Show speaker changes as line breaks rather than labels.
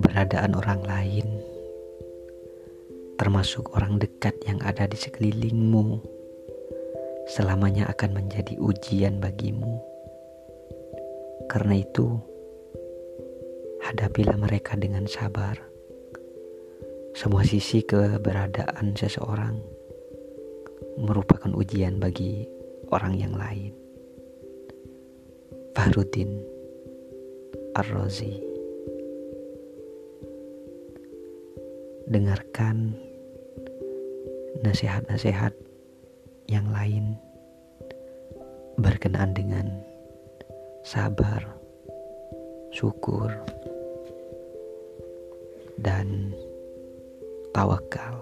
keberadaan orang lain, termasuk orang dekat yang ada di sekelilingmu, selamanya akan menjadi ujian bagimu. Karena itu, hadapilah mereka dengan sabar. Semua sisi keberadaan seseorang merupakan ujian bagi orang yang lain. Fahruddin Ar-Razi dengarkan nasihat-nasihat yang lain berkenaan dengan sabar, syukur, dan tawakal.